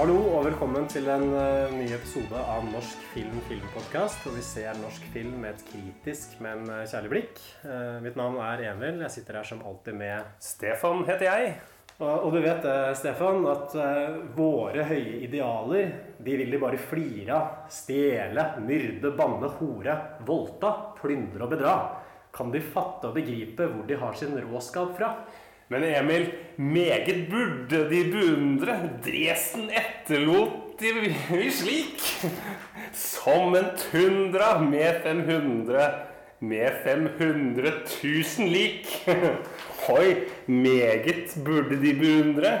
Hallo og velkommen til en eh, ny episode av Norsk film filmpodkast, hvor vi ser norsk film med et kritisk, men eh, kjærlig blikk. Eh, mitt navn er Emil. Jeg sitter her som alltid med Stefan heter jeg. Og, og du vet det, Stefan, at våre høye idealer, de vil de bare flire av. Stjele, myrde, banne, hore, voldta, plyndre og bedra. Kan de fatte og begripe hvor de har sin råskap fra? Men Emil, meget burde de beundre. Dresden etterlot de slik. Som en tundra med 500 med 500 000 lik. Hoi, meget burde de beundre.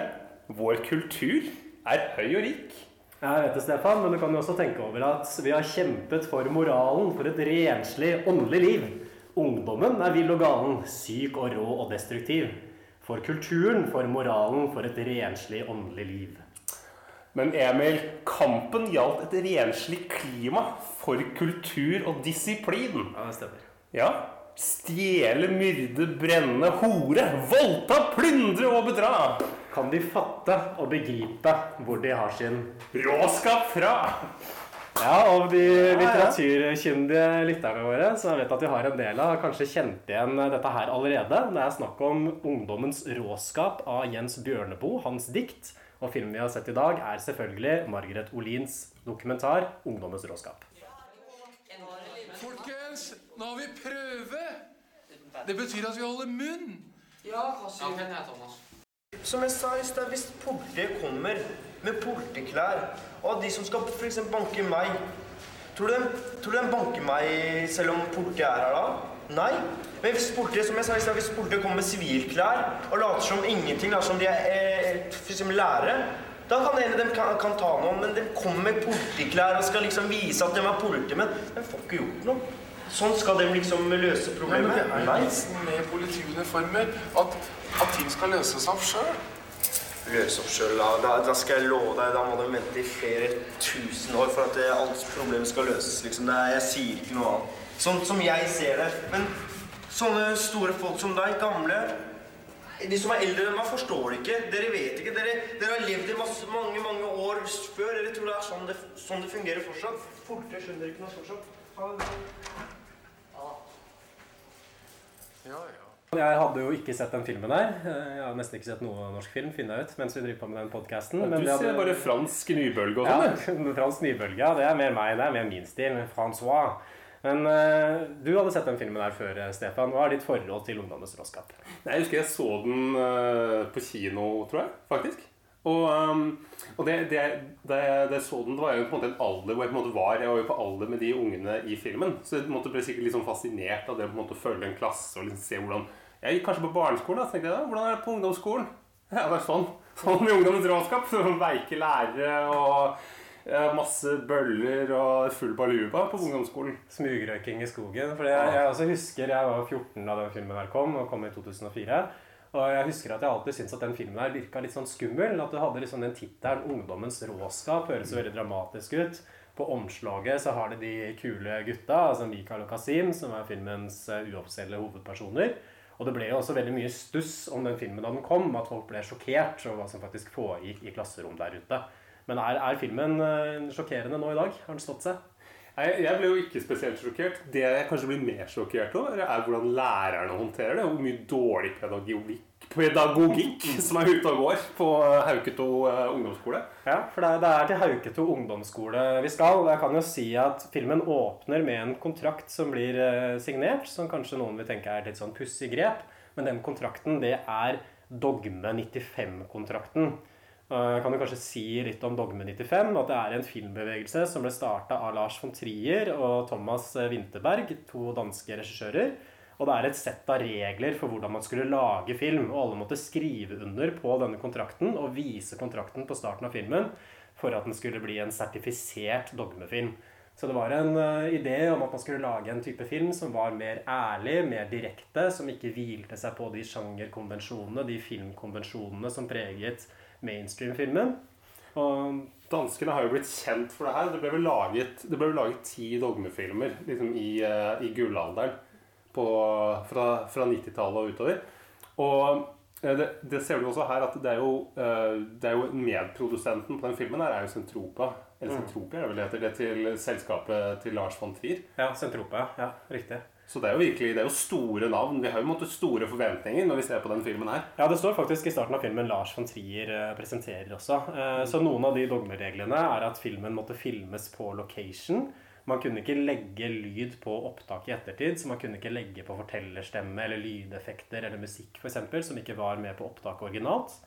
Vår kultur er høy og rik. Jeg vet det, Stefan, men du kan jo også tenke over at vi har kjempet for moralen, for et renslig, åndelig liv. Ungdommen er vill og galen, syk og rå og destruktiv. For kulturen, for moralen, for et renslig, åndelig liv. Men Emil, kampen gjaldt et renslig klima for kultur og disiplin. Ja, det stemmer. Ja. Stjele, myrde, brenne, hore, voldta, plyndre og bedra. Kan de fatte og begripe hvor de har sin Råskap fra. Ja, og de litteraturkyndige lytterne våre som jeg vet at vi har en del av, kanskje kjent igjen dette her allerede. Det er snakk om 'Ungdommens råskap' av Jens Bjørneboe, hans dikt. Og filmen vi har sett i dag, er selvfølgelig Margaret Olins dokumentar 'Ungdommens råskap'. Folkens, nå har vi prøve! Det betyr at vi holder munn. Ja, hva sier du? Thomas? Som jeg sa i stad, hvis politiet kommer med politiklær, og de som skal eksempel banke meg Tror du, de, tror du de banker meg selv om politiet er her da? Nei. Men hvis politiet, som jeg sa i sted, hvis politiet kommer med sivilklær og later som ingenting, later som de er eh, for lærere, da kan en av dem kan, kan ta noen. men de kommer med politiklær og skal liksom vise at de er politimenn. De får ikke gjort noe. Sånn skal de liksom løse Nei, men problemet. det er Nei. med politiuniformer at, at ting skal løses opp sjøl. løse opp sjøl. Da, da, da skal jeg love deg, da må du vente i flere tusen år for at det, alt problem skal løses. liksom. Det er, jeg sier ikke noe annet. Sånn som jeg ser det. Men sånne store folk som deg, gamle De som er eldre enn meg, forstår det ikke. Dere vet ikke. Dere, dere har levd i masse, mange mange år før. Dere tror det er sånn det, sånn det fungerer fortsatt. Fortere skjønner dere ikke noe fortsatt. Ha det. Ja, ja. Jeg hadde jo ikke sett den filmen der. Jeg har nesten ikke sett noe norsk film, finner jeg ut, mens vi driver på med den podcasten. Men Du det hadde- ser bare fransk nybølge og Ja, sånn. ja, fransk Nybølge, ja, det er mer meg. Det er mer min stil. Francois. Men uh, du hadde sett den filmen der før, eh, Stefan. Hva er ditt forhold til ungdommens råskap? Jeg husker jeg så den uh, på kino, tror jeg. Faktisk. Og, um, og det, det, da jeg, så den, det var jo på en måte en alder hvor jeg på en måte var Jeg var jo på alder med de ungene i filmen. Så jeg på en måte ble sikkert litt sånn fascinert av det å følge en klasse og liksom se hvordan Jeg gikk kanskje på barneskolen. da, tenkte jeg da, Hvordan er det på ungdomsskolen? Ja, det er sånn. Sånn med ungdommens råskap. Sånn Veike lærere og eh, masse bøller og full baluba på ungdomsskolen. Smugrøyking i skogen. For jeg, jeg også husker jeg var 14 da den filmen her kom, og kom i 2004. Og jeg husker at jeg alltid syntes at den filmen her virka litt sånn skummel. At du hadde liksom den tittelen 'Ungdommens råskap' høres veldig dramatisk ut. På omslaget så har det de kule gutta, altså Mikael og Kasim, som er filmens eh, uoffisielle hovedpersoner. Og det ble jo også veldig mye stuss om den filmen da den kom, at folk ble sjokkert over hva som faktisk foregikk i klasserom der ute. Men er, er filmen eh, sjokkerende nå i dag? Har den stått seg? Jeg, jeg ble jo ikke spesielt sjokkert. Det jeg kanskje blir mer sjokkert over, er hvordan lærerne håndterer det. Hvor mye dårlig pedagogikk, pedagogikk som er ute og går på eh, Hauketo eh, ungdomsskole. Ja, for det er, det er til Hauketo ungdomsskole vi skal. Jeg kan jo si at filmen åpner med en kontrakt som blir eh, signert, som kanskje noen vil tenke er et litt sånn pussig grep. Men den kontrakten, det er Dogme 95-kontrakten. Jeg kan jo kanskje si litt om Dogme 95. At det er en filmbevegelse som ble starta av Lars von Trier og Thomas Winterberg, to danske regissører. Og det er et sett av regler for hvordan man skulle lage film. Og alle måtte skrive under på denne kontrakten og vise kontrakten på starten av filmen for at den skulle bli en sertifisert dogmefilm. Så det var en uh, idé om at man skulle lage en type film som var mer ærlig, mer direkte, som ikke hvilte seg på de sjangerkonvensjonene, de filmkonvensjonene som preget mainstream-filmen. Og Danskene har jo blitt kjent for det her. Det ble vel laget, ble vel laget ti dogmefilmer liksom i, uh, i gullalderen på, fra, fra 90-tallet og utover. Og eh, det, det ser du også her at det er jo, eh, det er jo medprodusenten på den filmen her er jo Sentropa. Eller Sentropia er det vel heter. Det til selskapet til Lars von Trier. ja, Sentropa, ja, riktig. Så det er jo virkelig det er jo store navn. Vi har jo måttet store forventninger når vi ser på den filmen her. Ja, det står faktisk i starten av filmen Lars von Trier eh, presenterer også. Eh, Så noen av de dogmereglene er at filmen måtte filmes på location. Man kunne ikke legge lyd på opptak i ettertid, så man kunne ikke legge på fortellerstemme eller lydeffekter eller musikk eksempel, som ikke var med på opptaket originalt.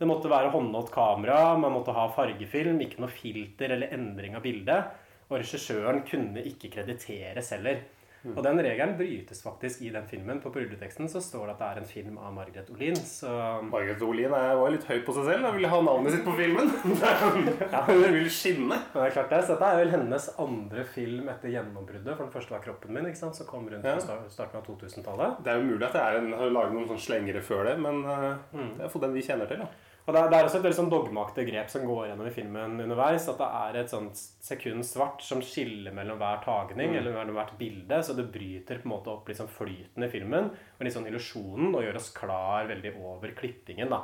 Det måtte være håndholdt kamera, man måtte ha fargefilm, ikke noe filter eller endring av bildet. Og regissøren kunne ikke krediteres heller. Og den regelen brytes faktisk i den filmen. På rulleteksten så står det at det er en film av Margaret Olin. Så Margaret Olin er- var litt høy på seg selv. Hun ville ha navnet sitt på filmen. Hun ville skinne. Det er klart det, så dette er vel hennes andre film etter gjennombruddet. For den første var 'Kroppen min', ikke sant? som kom rundt Ja. starten av 2000-tallet. Det er jo mulig at er har laget noen sånne slengere før det, men uh, det er for den vi kjenner til. da. Og det er, det er også et veldig sånn dogmaktig grep som går gjennom i filmen underveis. At det er et sånt sekund svart som skiller mellom hver tagning eller mellom hvert bilde. Så det bryter på en måte opp liksom flyten i filmen og sånn illusjonen og gjør oss klar veldig over klippingen. da.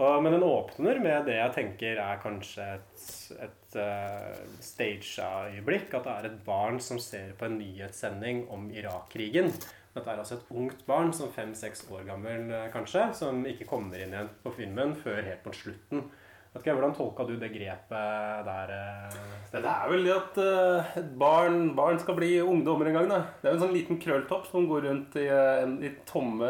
Og, men den åpner med det jeg tenker er kanskje et, et uh, staged-øyeblikk. At det er et barn som ser på en nyhetssending om Irak-krigen. Dette er altså et ungt barn, som fem-seks år gammel eh, kanskje, som ikke kommer inn igjen på filmen før helt på slutten. Ikke, Hvordan tolka du det grepet der? eh, Det er vel det at eh, et barn, barn skal bli ungdommer en gang. da. Det er jo en sånn liten krølltopp som går rundt i, i tomme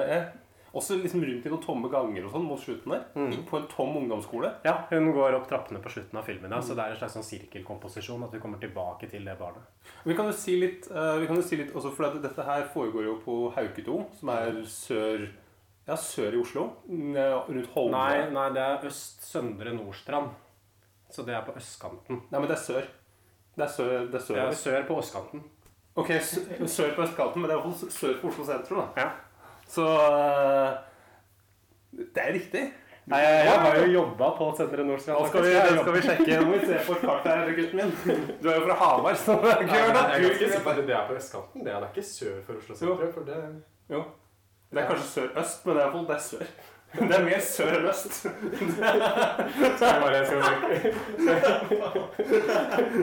Også liksom rundt i noen tomme ganger og sånn mot slutten der. På en tom ungdomsskole. Ja, Hun går opp trappene på slutten av filmen, ja, så det er en slags sånn sirkelkomposisjon. At vi kommer tilbake til det barnet. Vi kan jo si litt, uh, vi kan jo si litt også, for dette her foregår jo på Hauketo, som er sør, ja, sør i Oslo. mm, Rundt Holmlia. Nei, nei, det er øst Søndre Nordstrand. Så det er på østkanten. Nei, men det er sør. Det er sør, det er sør. Det er sør på østkanten. Ok, sør på østkanten, men det er iallfall sør på Oslo sentrum. da. Ja. Så eh, det er riktig. Nei, jeg, jeg har jo jobba på senteret Nordstrand. Nå skal vi, det skal vi sjekke. Nå må vi se på et kart her, gutten min. Du er jo fra Hamar, så det er ikke ganske sikker det er på østkanten. Det er, det er ikke sør for Oslo sentrum. For det... Jo. Det er kanskje sør-øst, men det er det er sør. Det er mer sør enn øst. Skal vi bare, skal.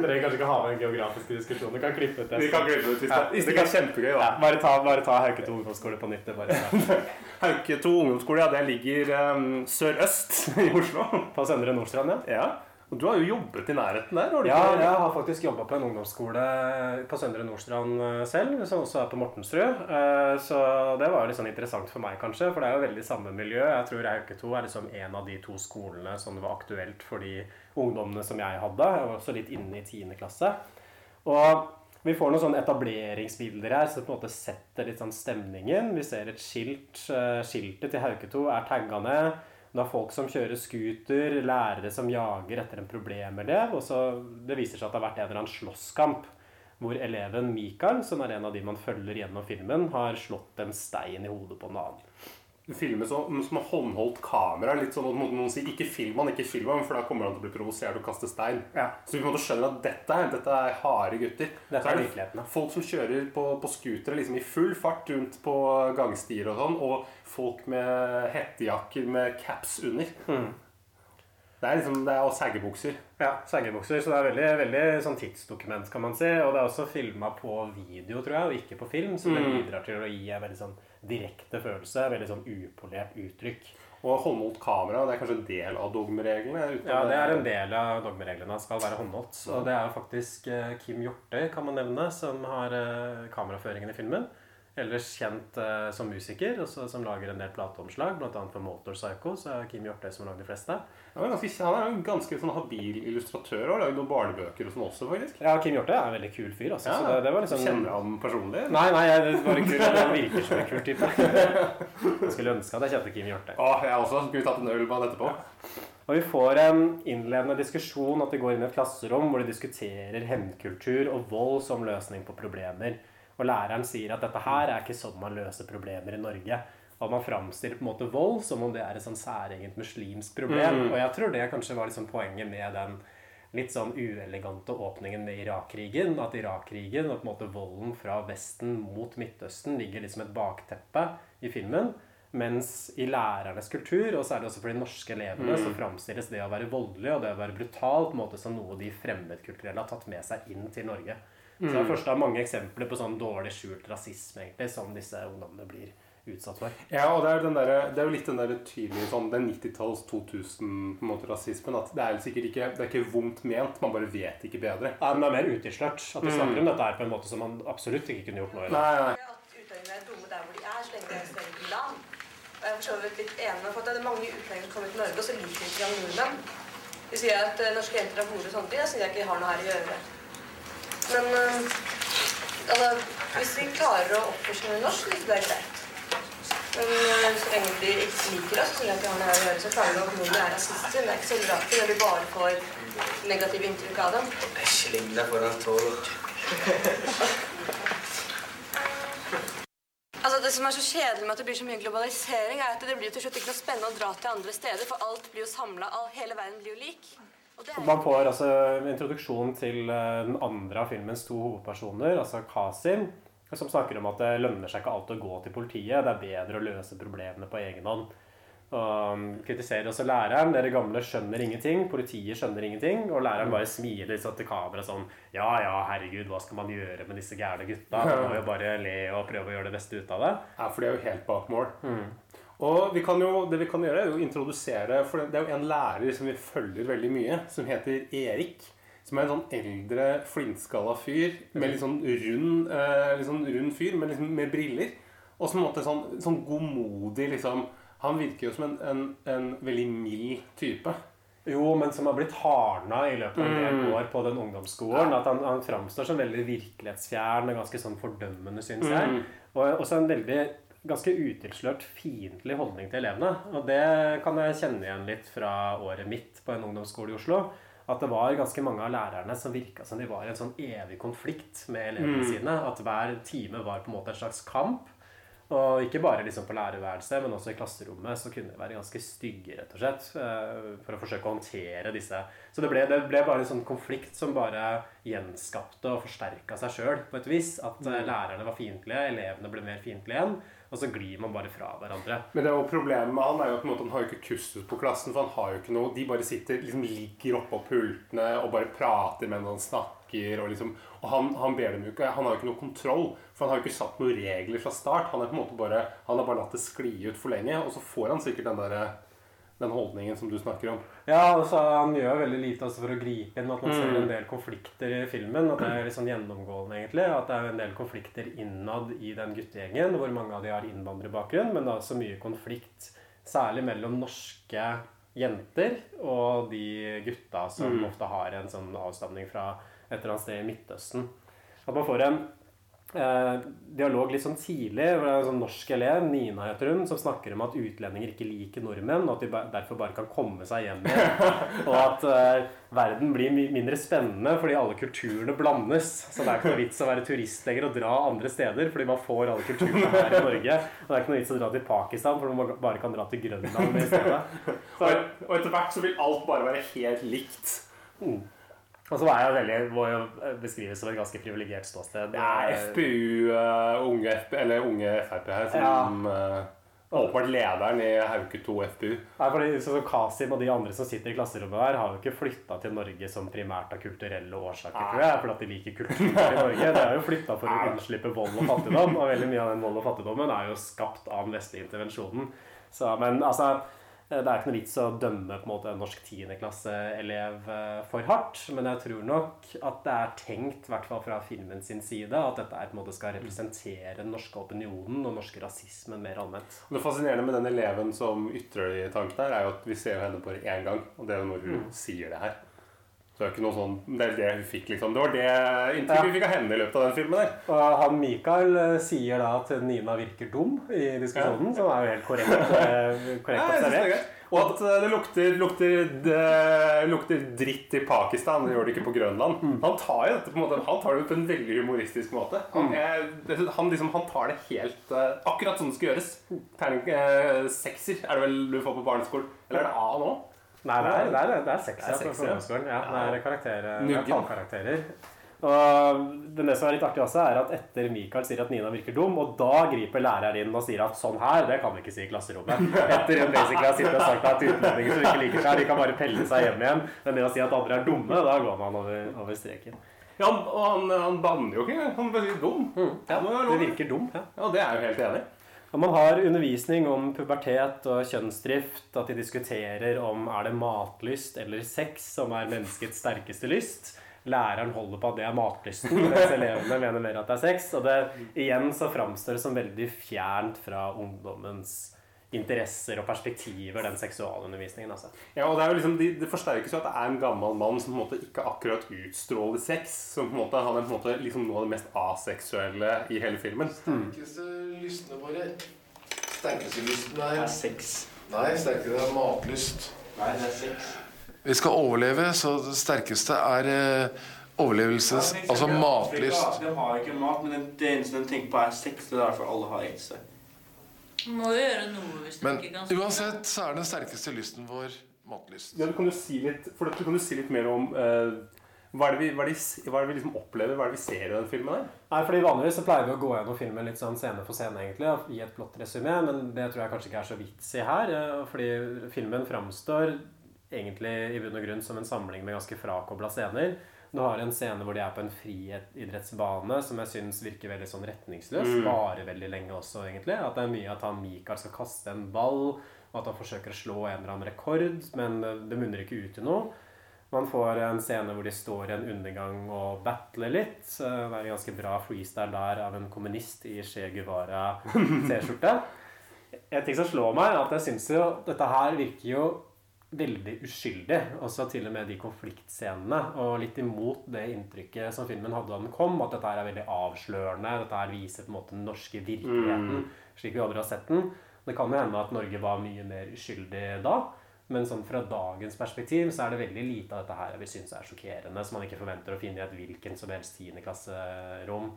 Dere kanskje ikke ha med en geografisk diskusjon. Du kan klippe ut det. Vi kan klippe ut hvis det, er kjempegøy, da. Ja, bare ta, bare ta Hauketo ungdomsskole på nytt. Bare Hauketo ungdomsskole, ja, det ligger um, sør-øst i Oslo. på Søndre Nordstrand, ja. Ja. Og du har jo jobbet i nærheten der, Ja, ikke? jeg har faktisk jobba på en ungdomsskole på Søndre Nordstrand eh, selv, som også er på Mortensrud. Eh, Så det var jo litt sånn interessant for meg, kanskje, for det er jo veldig samme miljø. Jeg tror Auketo er liksom en av de to skolene som det var aktuelt for de ungdommene som jeg hadde. Jeg var også litt inne i 10. klasse. Og vi får noen sånne etableringsbilder her som på en måte setter litt sånn stemningen. Vi ser et skilt. eh, Skiltet til Hauketo er tagga ned. Det har folk som kjører scooter, lærere som jager etter en problemelev. Og så det viser seg at det har vært en eller annen slåsskamp hvor eleven Mikael, som er en av de man følger gjennom filmen, har slått en stein i hodet på en annen. Du filmer som, som håndholdt kamera. Litt sånn at noen sier 'ikke film han, ikke film han', for da kommer han til å bli provosert og kaste stein. Ja. Så vi på en måte skjønner at dette dette er harde gutter. Dette er virkeligheten. Folk som kjører på, på scootere liksom i full fart rundt på gangstier og sånn, og folk med hettejakker med caps under. Mm. Det er liksom, det er og seggebukser. Ja, seggebukser. Så det er veldig, veldig sånn tidsdokument, kan man si. Og det er også filma på video, tror jeg, og ikke på film. Så det bidrar til å gi en veldig sånn direkte følelse. Veldig sånn upolert uttrykk. Og håndholdt kamera. Det er kanskje en del av dogmereglene? Ja, det er en del av dogmereglene. Skal være håndholdt. Og det er faktisk eh, Kim Hjorte, kan man nevne, som har eh, kameraføringen i filmen. Ellers kjent uh, som musiker, også som lager en del plateomslag. Annet for Motorpsycho, så er Kim Hjortøy som har lagd de fleste. Han er, ganske, han er jo en ganske sånn habil illustratør og har lagd noen barnebøker og sånn også, faktisk. Ja, Kim Hjortøy er en veldig kul fyr, altså. så det, det var liksom Kjenner han personlig? Nei, nei, jeg, det var kul. Han virker som en kul type. Jeg skulle ønske at jeg kjente Kim Hjortøy. Å, jeg også. Skulle vi tatt en øl med han etterpå? Og vi får en innledende diskusjon at de går inn i et klasserom hvor de diskuterer hevnkultur og vold som løsning på problemer. Og læreren sier at dette her er ikke sånn man løser problemer i Norge. Og man framstiller på en måte vold som om det er et sånn særegent muslimsk problem. Mm. Og jeg tror det kanskje var liksom poenget med den litt sånn uelegante åpningen med Irak-krigen. At Irak-krigen og på en måte volden fra Vesten mot Midtøsten ligger liksom et bakteppe i filmen. Mens i lærernes kultur, og særlig også for de norske elevene, så framstilles det å være voldelig og det å være brutal på en måte som noe de fremmedkulturelle har tatt med seg inn til Norge. Så det er først av mange eksempler på sånn dårlig skjult rasisme egentlig, som disse ungdommene blir utsatt for. Ja, og det er, den der, det er jo litt den der tydelige sånn, den 90-talls 2000-rasismen. At det er sikkert ikke, det er ikke vondt ment, man bare vet ikke bedre. Ja, men det er mer utilslørt. At de snakker om dette her på en måte som man absolutt ikke kunne gjort nå i. Nei, nei. at utlendingene er dumme der hvor de er, så lenge de er i land. Og jeg er for så vidt litt enig med at det er mange utlendinger som kommer til Norge, og så liker de ikke nordmenn. De sier at eh, norske jenter er horer og sånne ting. Jeg sier jeg ikke har noe her å gjøre. Men eh, altså, hvis vi klarer å oppføre oss norsk, så er det greit. Men eh, så lenge de ikke liker oss, så jeg ikke har noe å gjøre. Så klarer de at nordmenn er rasister. Men det er ikke så rart når vi bare får negative inntrykk av dem. Sling deg foran tog. Altså Det som er så kjedelig med at det blir så mye globalisering, er at det blir til slutt ikke noe spennende å dra til andre steder, for alt blir jo samla, hele verden blir jo lik. Man får altså introduksjon til eh, den andre av filmens to hovedpersoner, altså Kasim, som snakker om at det lønner seg ikke alltid å gå til politiet. Det er bedre å løse problemene på egen hånd. Og um, kritiserer også læreren. Dere gamle skjønner ingenting. Politiet skjønner ingenting. Og læreren bare smiler litt sånn til kameraet sånn Ja ja, herregud, hva skal man gjøre med disse gærne gutta? Man må jo bare le og prøve å gjøre det beste ut av det. Ja, for det er jo helt bak mål. Og vi kan jo, det vi kan gjøre, er jo å introdusere For det er jo en lærer som vi følger veldig mye, som heter Erik. Som er en sånn eldre, flintskalla fyr med litt sånn rund, eh, litt sånn rund fyr med, liksom, med briller. Og som måtte sånn, sånn godmodig liksom Han virker jo som en, en, en veldig mild type. Jo, men som har blitt hardna i løpet av en del år på den ungdomsskolen. At han, han framstår som veldig virkelighetsfjern og ganske sånn fordømmende, syns jeg. Og også en veldig ganske utilslørt fiendtlig holdning til elevene. Og det kan jeg kjenne igjen litt fra året mitt på en ungdomsskole i Oslo. At det var ganske mange av lærerne som virka som de var i en sånn evig konflikt med elevene sine. At hver time var på en måte en slags kamp. Og ikke bare liksom på lærerværelset, men også i klasserommet så kunne de være ganske stygge, rett og slett. eh, For å forsøke å håndtere disse. Så det ble, det ble bare en sånn konflikt som bare gjenskapte og forsterka seg sjøl på et vis. At eh, lærerne var fiendtlige, elevene ble mer fiendtlige igjen. Og så glir man bare fra hverandre. Men det er jo problemet med han er jo at han har jo ikke kustus på klassen. For han har jo ikke noe De bare sitter, liksom ligger oppå pultene og bare prater mens han snakker. Og, liksom, og han, han ber dem jo ikke Han har jo ikke noe kontroll. For han har jo ikke satt noen regler fra start. Han er på en måte bare Han har bare latt det skli ut for lenge. Og så får han sikkert den der, den holdningen som du snakker om. Ja, altså Han gjør veldig lite altså, for å gripe inn. At man ser en del konflikter i filmen. At det er sånn gjennomgående egentlig At det er en del konflikter innad i den guttegjengen, hvor mange av de har innvandrerbakgrunn. Men det er også mye konflikt, særlig mellom norske jenter og de gutta som ofte har en sånn avstamning fra et eller annet sted i Midtøsten. At man får en eh, dialog litt sånn tidlig. hvor det er En sånn norsk elev, Nina heter hun, som snakker om at utlendinger ikke liker nordmenn, og at de derfor bare kan komme seg hjem igjen. Og at eh, verden blir mi- mindre spennende fordi alle kulturene blandes. Så det er ikke noe vits å være turist lenger og dra andre steder fordi man får alle kulturene her i Norge. Og det er ikke noe vits å dra til Pakistan for man bare kan dra til Grønland i stedet. Så, og etter hvert så vil alt bare være helt likt. Og så er jeg veldig, må jo beskrives som et ganske privilegert ståsted. Det er FPU, uh, unge, FP, eller unge Frp her, som uh, åpenbart lederen i Hauke 2 FPU. Nei, fordi så, som Kasim og de andre som sitter i klasserommet her, har jo ikke flytta til Norge som primært av kulturelle årsaker, tror jeg. Fordi at de liker kultur i Norge. De har jo flytta for å unnslippe vold og fattigdom. Og veldig mye av den vold og fattigdommen er jo skapt av den vestlige intervensjonen. Så, men altså det er ikke noe vits å dømme på en måte en norsk tiendeklasseelev eh, for hardt. Men jeg tror nok at det er tenkt, i hvert fall fra filmen sin side, at dette er, på en måte skal representere den norske opinionen og norske rasismen mer allment. Det fascinerende med den eleven som ytrer de tankene her, er jo at vi ser henne bare én gang. Og det er jo når hun sier det her. Så det er ikke noe sånn Det er det hun fikk, liksom. Det var det inntrykket Ja. vi fikk av henne i løpet av den filmen der. Og han Mikael eh, sier da at Nina virker dum i diskusjonen, som er jo helt korrekt, eh, korrekt Ja, er observert. Og at eh, det lukter, lukter, det lukter dritt i Pakistan. Det gjør det ikke på Grønland. Mm. Han tar jo dette på en måte Han tar det på en veldig humoristisk måte. Han, Mm. er, han, liksom, han tar det helt akkurat sånn det skal gjøres. Terning eh, sekser er det vel du får på barneskolen. Eller er det A nå? Nei, det er, det er, det er seks, Det er sexy. på ja. Ja, det er karakterer, det er Nuggen. tallkarakterer. Og det som er litt artig også, er at etter Mikael sier at Nina virker dum, og da griper læreren inn og sier at sånn her, det kan vi ikke si i klasserommet. Etter hun basically har sittet og sagt at utlendinger som ikke liker seg, de kan bare pelle seg hjem igjen. Men det å si at andre er dumme, da går man over, over streken. Ja, og han, han banner jo ikke. Han bare sier dum. Ja, være lov. det virker dum. ja. Ja, det er jo helt enig. Og man har undervisning om pubertet og kjønnsdrift, at de diskuterer om er det matlyst eller sex som er menneskets sterkeste lyst. Læreren holder på at det er matlysten, mens elevene mener mer at det er sex. Og det, igjen så framstår det som veldig fjernt fra ungdommens interesser og perspektiver, den seksualundervisningen. altså. Ja, og det, er jo liksom, det, det forsterkes jo at det er en gammel mann som på en måte ikke akkurat utstråler sex. Som på en måte, Han er på en måte liksom noe av det mest aseksuelle i hele filmen. Sterkeste lystene våre Sterkeste lysten er er sex. Nei, sterkere er matlyst. Nei, det er sex. Vi skal overleve, så det sterkeste er eh, overlevelses... Altså matlyst. De har ikke mat, men det- det eneste de tenker på, er sex. Det er derfor alle har aids. Må jo gjøre noe hvis du Men ikke kan uansett så er den sterkeste lysten vår matlyst. Ja, du kan jo si litt, for du kan jo si litt mer om eh, hva er det vi, hva er det, vi- hva er det vi liksom opplever, hva er det vi ser i den filmen der? Nei, fordi Vanligvis så pleier vi å gå gjennom filmen litt sånn scene for scene egentlig, og gi et blått resymé, men det tror jeg kanskje ikke er så vits i her. eh, Fordi filmen framstår egentlig i bunn og grunn som en samling med ganske frakobla scener. Du har en scene hvor de er på en friidrettsbane som jeg syns virker veldig sånn retningsløs. Mm. Varer veldig lenge også, egentlig. At det er mye at han Mikael skal kaste en ball, og at han forsøker å slå en eller annen rekord, men eh, det munner ikke ut til noe. Man får en scene hvor de står i en undergang og battler litt. Eh, Det er en ganske bra freestyle der av en kommunist i Che Guevara-T-skjorte. En ting som slår meg, er at jeg syns jo dette her virker jo veldig uskyldig. Også til og med de konfliktscenene. Og litt imot det inntrykket som filmen hadde da den kom, at dette her er veldig avslørende. Dette her viser på en måte den norske virkeligheten slik vi aldri har sett den. Det kan jo hende at Norge var mye mer uskyldig da. Men sånn fra dagens perspektiv så er det veldig lite av dette her vi syns er sjokkerende, som man ikke forventer å finne i et hvilken som helst tiendeklasserom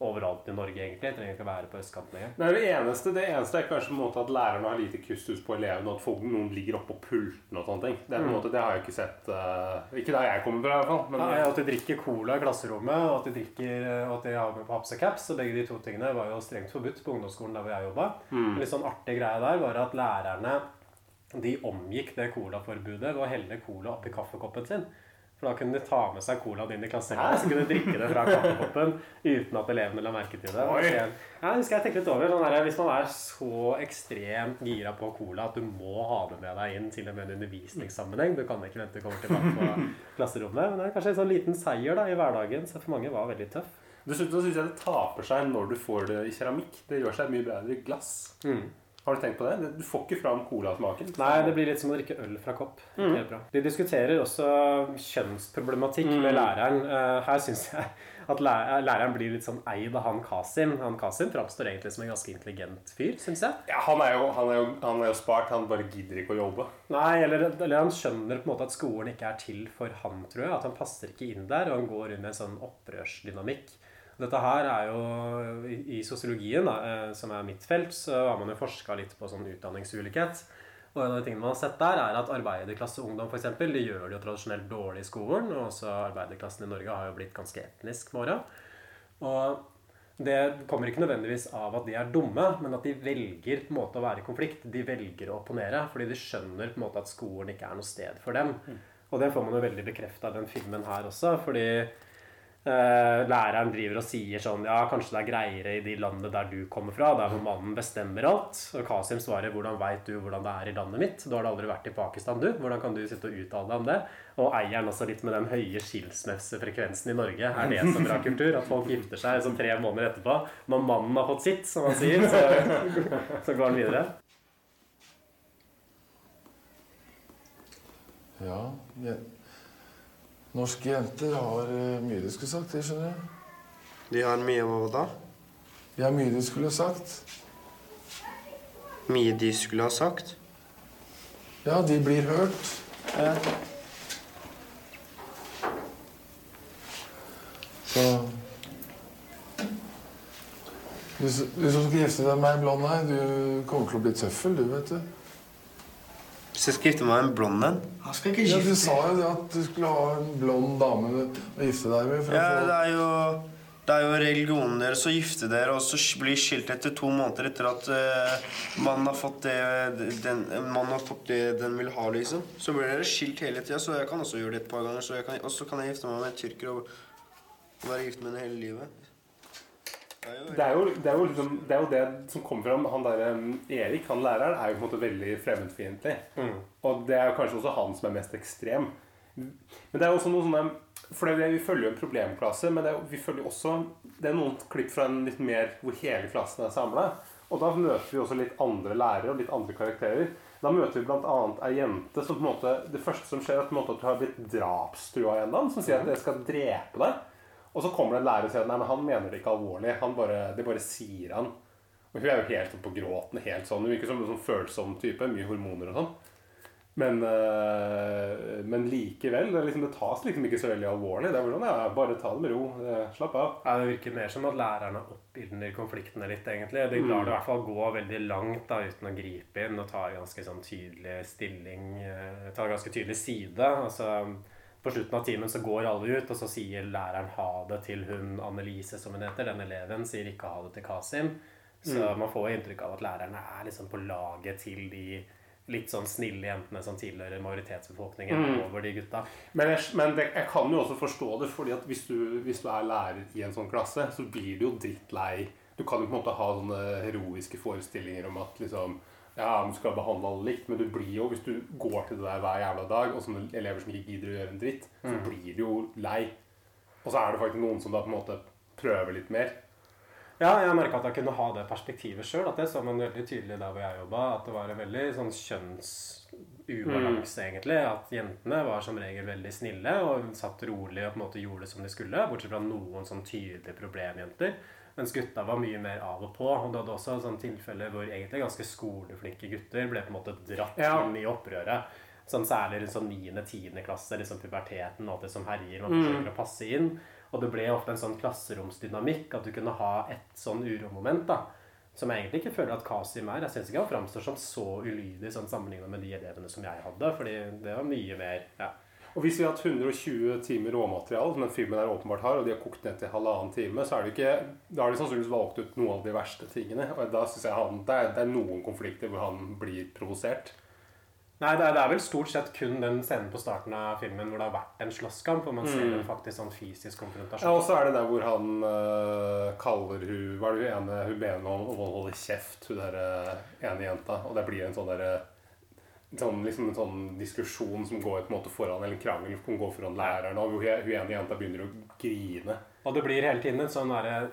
overalt i Norge, egentlig. Jeg trenger ikke å være på østkanten lenger. Det, det, eneste, det eneste er kanskje på en måte at lærerne har lite kustus på elevene, og at folk, noen ligger oppå pulten og sånne ting. Det, er på en måte, det har jeg ikke sett uh, Ikke der jeg kommer fra, i hvert fall. Men, Nei, at de drikker cola i klasserommet, og at de, drikker, og at de har med på haps og caps. Og begge de to tingene var jo strengt forbudt på ungdomsskolen der hvor jeg jobba. Mm. En litt sånn artig greie der var at lærerne de omgikk det colaforbudet ved å helle cola oppi kaffekoppen sin. For da kunne de ta med seg colaen inn i klasserommet, så kunne de drikke det fra kaffekoppen uten at elevene la merke til det. Ja, skal jeg tenke litt over. Sånn der, hvis man er så ekstremt gira på cola at du må ha det med deg inn til og med en undervisningssammenheng Du kan ikke vente du kommer tilbake på klasserommet. Men det er kanskje en sånn liten seier da i hverdagen, så for mange var veldig tøff. Dessuten syns jeg det taper seg når du får det i keramikk. Det gjør seg mye bedre i glass. Har du tenkt på det? Du får ikke fram colasmaken. Nei, det blir litt som å drikke øl fra kopp. Mm. Helt bra. De diskuterer også kjønnsproblematikk med læreren. Eh, Her syns jeg at læreren blir litt sånn eid av han Kasim. Han Kasim framstår egentlig som en ganske intelligent fyr, syns jeg. Ja, han, er jo, han, er jo, han er jo spart. Han bare gidder ikke å jobbe. Nei, eller, eller han skjønner på en måte at skolen ikke er til for han, tror jeg. At han passer ikke inn der, og han går inn i en sånn opprørsdynamikk. Dette her er jo I, i sosiologien, da, eh, som er mitt felt, så har man jo forska litt på sånn utdanningsulikhet. Og en av de tingene man har sett der, er at arbeiderklasseungdom eksempel, de gjør det jo tradisjonelt dårlig i skolen. Og også arbeiderklassen i Norge har jo blitt ganske etnisk med åra. Og det kommer ikke nødvendigvis av at de er dumme, men at de velger på en måte å være i konflikt. De velger å opponere fordi de skjønner på en måte at skolen ikke er noe sted for dem. Og det får man jo veldig bekrefta i den filmen her også, fordi læreren driver og sier sånn Ja, kanskje det er greiere i de landene der du kommer fra, der hvor mannen bestemmer alt. Og Kasim svarer 'Hvordan veit du hvordan det er i landet mitt?' Du har da aldri vært i Pakistan, du. Hvordan kan du sitte og uttale deg om det? Og eieren også litt med den høye skilsmissefrekvensen i Norge. Er det så bra kultur? At folk gifter seg sånn tre måneder etterpå. Når mannen har fått sitt, som han sier, så, så går han videre. Ja, jeg, Norske jenter har eh, mye de skulle sagt, det skjønner jeg. De har mye hva da? De har mye de skulle sagt. Mye de skulle ha sagt? Ja, de blir hørt. Ja. Så du, du som skal gifte deg med ei blond ei, du kommer til å bli tøffel, du, vet du. Hvis jeg skal gifte meg med en blond en? Han skal ikke Ja, Du sa jo det at du skulle ha en blond dame å gifte deg med. For Ja, å det er jo det er jo religionen deres å gifte dere og så bli skilt etter to måneder etter at uh, mannen har fått det den, mannen har fått det den vil ha, liksom. Så blir dere skilt hele tida, så jeg kan også gjøre det et par ganger. Så jeg kan, og så kan jeg gifte meg med en tyrker og være gift med henne hele livet. Det er jo Det er, jo, liksom, det er jo det som kommer fram. Han der, um, Erik, han læreren, er jo på en måte veldig fremmedfiendtlig. Og det er jo kanskje også han som er mest ekstrem. Men det er jo også noe sånne For det, vi følger jo en problemklasse, men det er, vi følger også Det er noen klipp fra en litt mer hvor hele klassen er samla. Og da møter vi også litt andre lærere og litt andre karakterer. Da møter vi bl.a. ei jente som på en måte Det første som skjer, er på en måte at du har blitt drapstrua av en eller annen, som sier at jeg skal drepe deg. Og så kommer det en lærer og sier at nei, men han mener det ikke alvorlig. Han bare, det bare sier han. Og hun er jo helt på gråten. helt sånn, Hun virker som en sånn følsom type. Mye hormoner og sånn. Men, øh, men likevel. Det, liksom, det tas liksom ikke så veldig alvorlig. Det er sånn, ja, Bare ta det med ro. eh, Slapp av. Ja, Det virker mer som at lærerne oppildner konfliktene litt, egentlig. De lar det i hvert fall gå veldig langt da, uten å gripe inn og ta ganske sånn tydelig stilling. eh, Ta ganske tydelig side. Altså, på slutten av timen så går alle ut, og så sier læreren ha det til hun Annelise, som hun heter. Den eleven sier ikke ha det til Kasim. Så man får inntrykk av at lærerne er liksom på laget til de litt sånn snille jentene som tilhører majoritetsbefolkningen over de gutta. Men, jeg, men det, jeg kan jo også forstå det, fordi at hvis du, hvis du er lærer i en sånn klasse, så blir du jo drittlei. Du kan jo på en måte ha sånne heroiske forestillinger om at liksom ja, du skal behandle alle likt, men du blir jo, hvis du går til det der hver jævla dag, og sånne elever som ikke gidder å gjøre en dritt, så blir du jo lei. Og så er det faktisk noen som da på en måte prøver litt mer. Ja, jeg merka at jeg kunne ha det perspektivet sjøl. Det så man veldig tydelig der hvor jeg jobba. At det var en veldig sånn kjønnsubalanse, egentlig. At jentene var som regel veldig snille og satt rolig og på en måte gjorde det som de skulle. Bortsett fra noen sånn tydelige problemjenter. Mens gutta var mye mer av og på. Og du hadde også sånn tilfeller hvor egentlig ganske skoleflinke gutter ble på en måte dratt Ja. inn i opprøret. Sånn særlig sånn 9.-10. klasse, liksom puberteten og alt det som herjer. Man forsøker å passe inn. Og det ble ofte en sånn klasseromsdynamikk, at du kunne ha et sånn uromoment. da, Som jeg egentlig ikke føler at Kasim er. Jeg syns ikke han framstår som så ulydig sånn sammenligna med de elevene som jeg hadde. fordi det var mye mer ja. Og hvis vi har hatt 120 timer råmateriale, som den filmen her åpenbart har, og de har kokt ned til halvannen time, så er det ikke, da har de sannsynligvis valgt ut noen av de verste tingene. Og da synes jeg han, det, er, det er noen konflikter hvor han blir provosert. Nei, det er, det er vel stort sett kun den scenen på starten av filmen hvor det har vært en slåsskamp, hvor man ser en faktisk sånn fysisk konfrontasjon. Ja, og så er det der hvor han øh, kaller hun Hva er det hun ene Hun ber om å holde kjeft, hun der øh, ene jenta. Og det blir en sånn derre sånn, liksom en sånn diskusjon som går på en måte foran Eller krangel som går foran læreren. Og hun, ene jenta begynner å grine. Og det blir hele tiden en sånn derre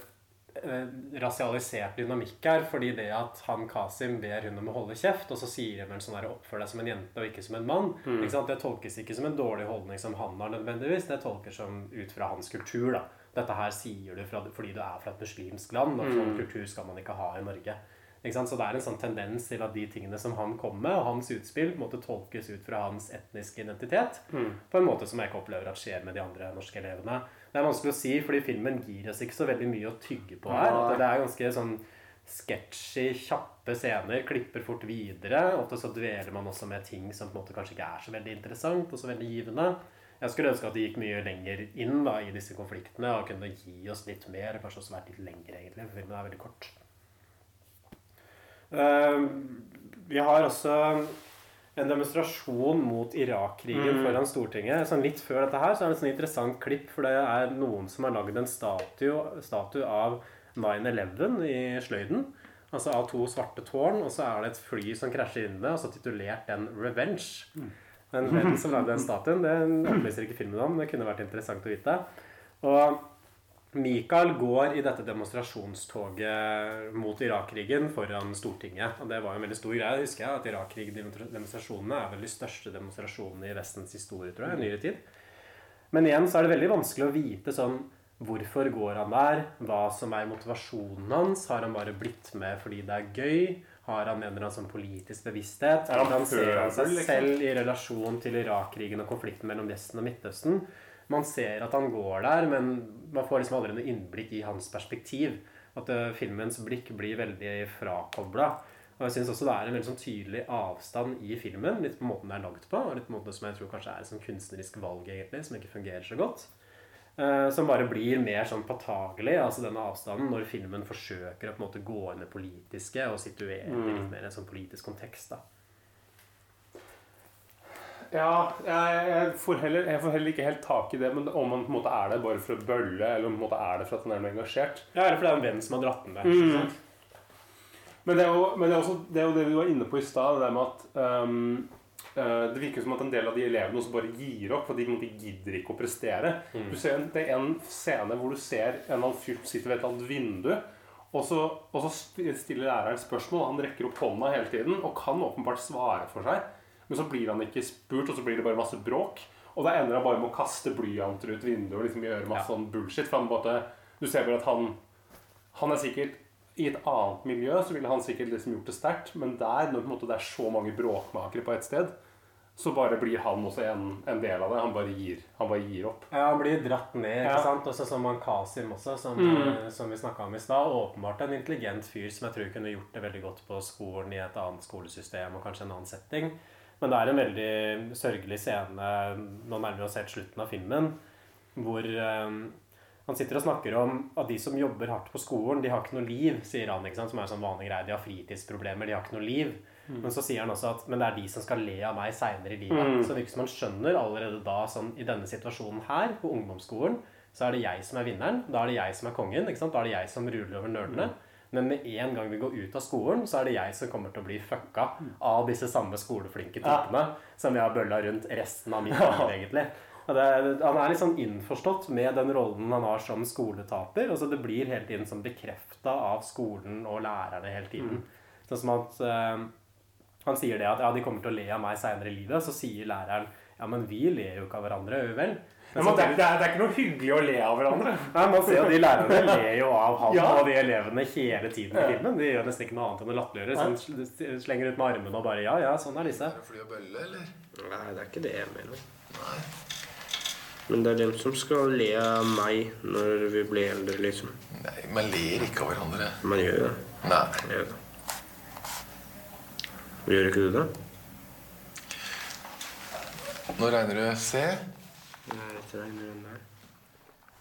eh, rasialisert dynamikk her. Fordi det at han Kasim ber hun om å holde kjeft, og så sier hun en sånn der oppfør deg som en jente og ikke som en mann. Sant? Det tolkes ikke som en dårlig holdning som han har nødvendigvis. Det tolkes som ut fra hans kultur. da. Dette her sier du fra, fordi du er fra et muslimsk land, og sånn kultur skal man ikke ha i Norge. Så det er en sånn tendens til at de tingene som han kommer med, og hans utspill, måtte tolkes ut fra hans etniske identitet. På en måte som jeg ikke opplever at skjer med de andre norske elevene. Det er vanskelig å si, fordi filmen gir oss ikke så veldig mye å tygge på her. At det er ganske sånn sketchy, kjappe scener, klipper fort videre. Ofte så dveler man også med ting som på en måte kanskje ikke er så veldig interessant og så veldig givende. Jeg skulle ønske at de gikk mye lenger inn da, i disse konfliktene og kunne gi oss litt mer. Kanskje også vært litt lengre, egentlig, for filmen er veldig kort. Eh, vi har også en demonstrasjon mot Irak-krigen foran Stortinget. Sånn litt før dette her så er det et sånn interessant klipp, for det er noen som har lagd en statue, statue av 9-11 i Sløyden. Altså av to svarte tårn, og så er det et fly som krasjer inn i det, og så titulert den 'Revenge'. Men hvem som lagde den statuen, det opplyser ikke filmen om. Det kunne vært interessant å vite. Og Michael går i dette demonstrasjonstoget mot Irak-krigen foran Stortinget. Og det var en veldig stor greie. husker jeg, at Irak-krig-demonstrasjonene er vel de største demonstrasjonene i Vestens historie, tror jeg, i nyere tid. Men igjen så er det veldig vanskelig å vite sånn Hvorfor går han der? Hva som er motivasjonen hans? Har han bare blitt med fordi det er gøy? Har han en eller annen sånn politisk bevissthet? Er han han ser han seg liksom? selv i relasjon til Irak-krigen og konflikten mellom Vesten og Midtøsten? Man ser at han går der, men man får liksom aldri noe innblikk i hans perspektiv. At uh, filmens blikk blir veldig frakobla. Og jeg syns også det er en veldig sånn tydelig avstand i filmen. Litt på måten den er lagd på, og litt på måten som jeg tror kanskje er et sånn kunstnerisk valg, egentlig, som ikke fungerer så godt. Uh, som bare blir mer sånn påtagelig, altså denne avstanden, når filmen forsøker å på en måte gå inn i det politiske og situere det litt mer i en sånn politisk kontekst. da. Ja, jeg, jeg, får heller, jeg får heller ikke helt tak i det, men om han på en måte er det bare for å bølle, eller om han på en måte er det for at han er noe engasjert. Ja, Eller fordi det er en venn som har dratt den der. Mm. Men det er jo, men det er også, det, er jo det vi var inne på i stad, det der med at um, uh, det virker som at en del av de elevene også bare gir opp, for de gidder ikke å prestere. Mm. Du ser en, det er en scene hvor du ser en eller fyr sitter ved et eller annet vindu, og så, og så stiller læreren spørsmål. Han rekker opp hånda hele tiden og kan åpenbart svare for seg. Men så blir han ikke spurt, og så blir det bare masse bråk. Og da ender han bare med å kaste blyanter ut vinduet og liksom gjøre masse Ja. sånn bullshit. For han bare, du ser bare at han Han er sikkert I et annet miljø så ville han sikkert liksom gjort det sterkt, men der, når måte det er så mange bråkmakere på et sted, så bare blir han også en, en del av det. Han bare gir, han bare gir opp. Ja, Han blir dratt ned, ikke Ja. sant? Også som han Kasim også, som, Mm. eh, som vi snakka om i stad. Åpenbart en intelligent fyr som jeg tror kunne gjort det veldig godt på skolen i et annet skolesystem og kanskje en annen setting. Men det er en veldig sørgelig scene Nå nærmer vi oss helt slutten av filmen, hvor eh, han sitter og snakker om at de som jobber hardt på skolen, de har ikke noe liv, sier han. ikke sant? Som er en sånn vanlig greie. De har fritidsproblemer, de har ikke noe liv. Men så sier han også at men det er de som skal le av meg seinere i livet. Mm. Så det virker som han skjønner allerede da, sånn i denne situasjonen her, på ungdomsskolen, så er det jeg som er vinneren. Da er det jeg som er kongen. ikke sant? Da er det jeg som ruler over nerdene. Men med en gang vi går ut av skolen, så er det jeg som kommer til å bli fucka av disse samme skoleflinke typene som jeg har bølla rundt resten av mitt liv, egentlig. Og det, han er litt sånn innforstått med den rollen han har som skoletaper. Altså det blir hele tiden sånn bekrefta av skolen og lærerne hele tiden. Sånn som at eh, han sier det at ja, de kommer til å le av meg seinere i livet. Så sier læreren ja, men vi ler jo ikke av hverandre, gjør vi vel? Men det, er, det, er, det er ikke noe hyggelig å le av hverandre. Nei, man ser jo De lærerne ler jo av han Ja. og de elevene hele tiden i filmen. De gjør nesten ikke noe annet enn å latterliggjøre. Sånn, slenger ut med armene og bare Ja, ja, sånn er disse. Er det fly og bølle, eller? Nei, det er ikke det jeg mener. Men det er dem som skal le av meg når vi blir eldre, liksom. Nei, man ler ikke av hverandre. Man gjør jo det. Nei. Man gjør det. Gjør ikke du det? Nå regner du C. Det regner den der.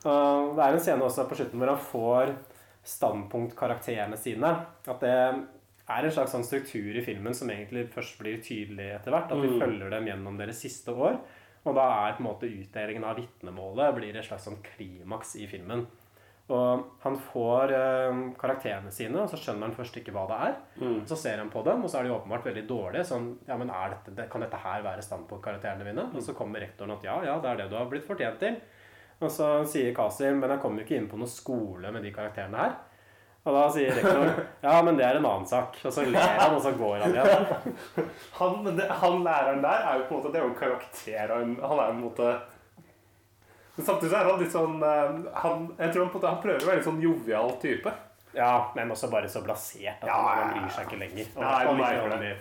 Det er en scene også på slutten hvor han får standpunktkarakterene sine. At det er en slags sånn struktur i filmen som egentlig først blir tydelig etter hvert. At vi Mm. følger dem gjennom deres siste år. Og da er på en måte utdelingen av vitnemålet blir et slags sånn klimaks i filmen. Og han får eh, karakterene sine, og så skjønner han først ikke hva det er. Mm. Så ser han på dem, og så er de åpenbart veldig dårlige. Sånn, ja, men er dette, det- Kan dette her være standpunktkarakterene mine? Og så kommer rektoren at ja, ja, det er det du har blitt fortjent til. Og så sier Kasim men jeg kommer jo ikke inn på noen skole med de karakterene her. Og da sier rektor ja, men det er en annen sak. Og så ler han, og så går han igjen. Han, det, han læreren der er jo på en måte Det er jo en karakter Han er på en måte Men samtidig så er han litt sånn eh, han, Jeg tror han, på han prøver å være en sånn jovial type. Ja, men også bare så blasert at Ja, han, han bryr seg ikke lenger. Og Nei, han ikke om de,